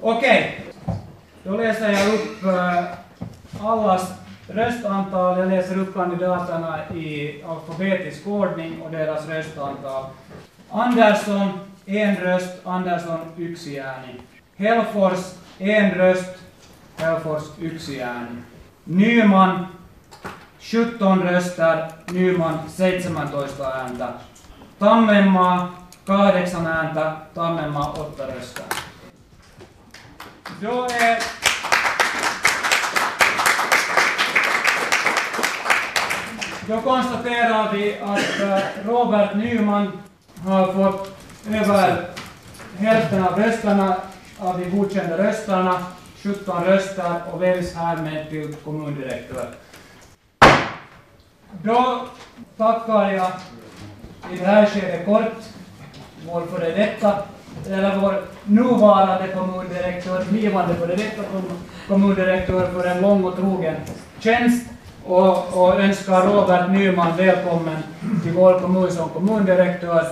Okej, då läser jag upp allas röstantal. Jag läser upp kandidaterna i alfabetisk ordning och deras röstantal. Andersson, en röst. Andersson, yksi ääni. Helfors, en röst. Helfors, yksi ääni. Nyman, 17 röster. Nyman, 17 ääntä. Tammenmaa, kahdeksan ääntä. Tammenmaa, åtta röster. Då är Då konstaterar vi att eh, Robert Nyman har fått över hälften av rösterna, av de godkända rösterna, 17 röster och väljs härmed till kommundirektör. Då tackar jag i det här skedet kort vår före detta, eller vår nuvarande kommundirektör, blivande före detta kommundirektör för en lång och trogen tjänst. Och, och önskar Robert Nyman välkommen till vår kommun som kommundirektör.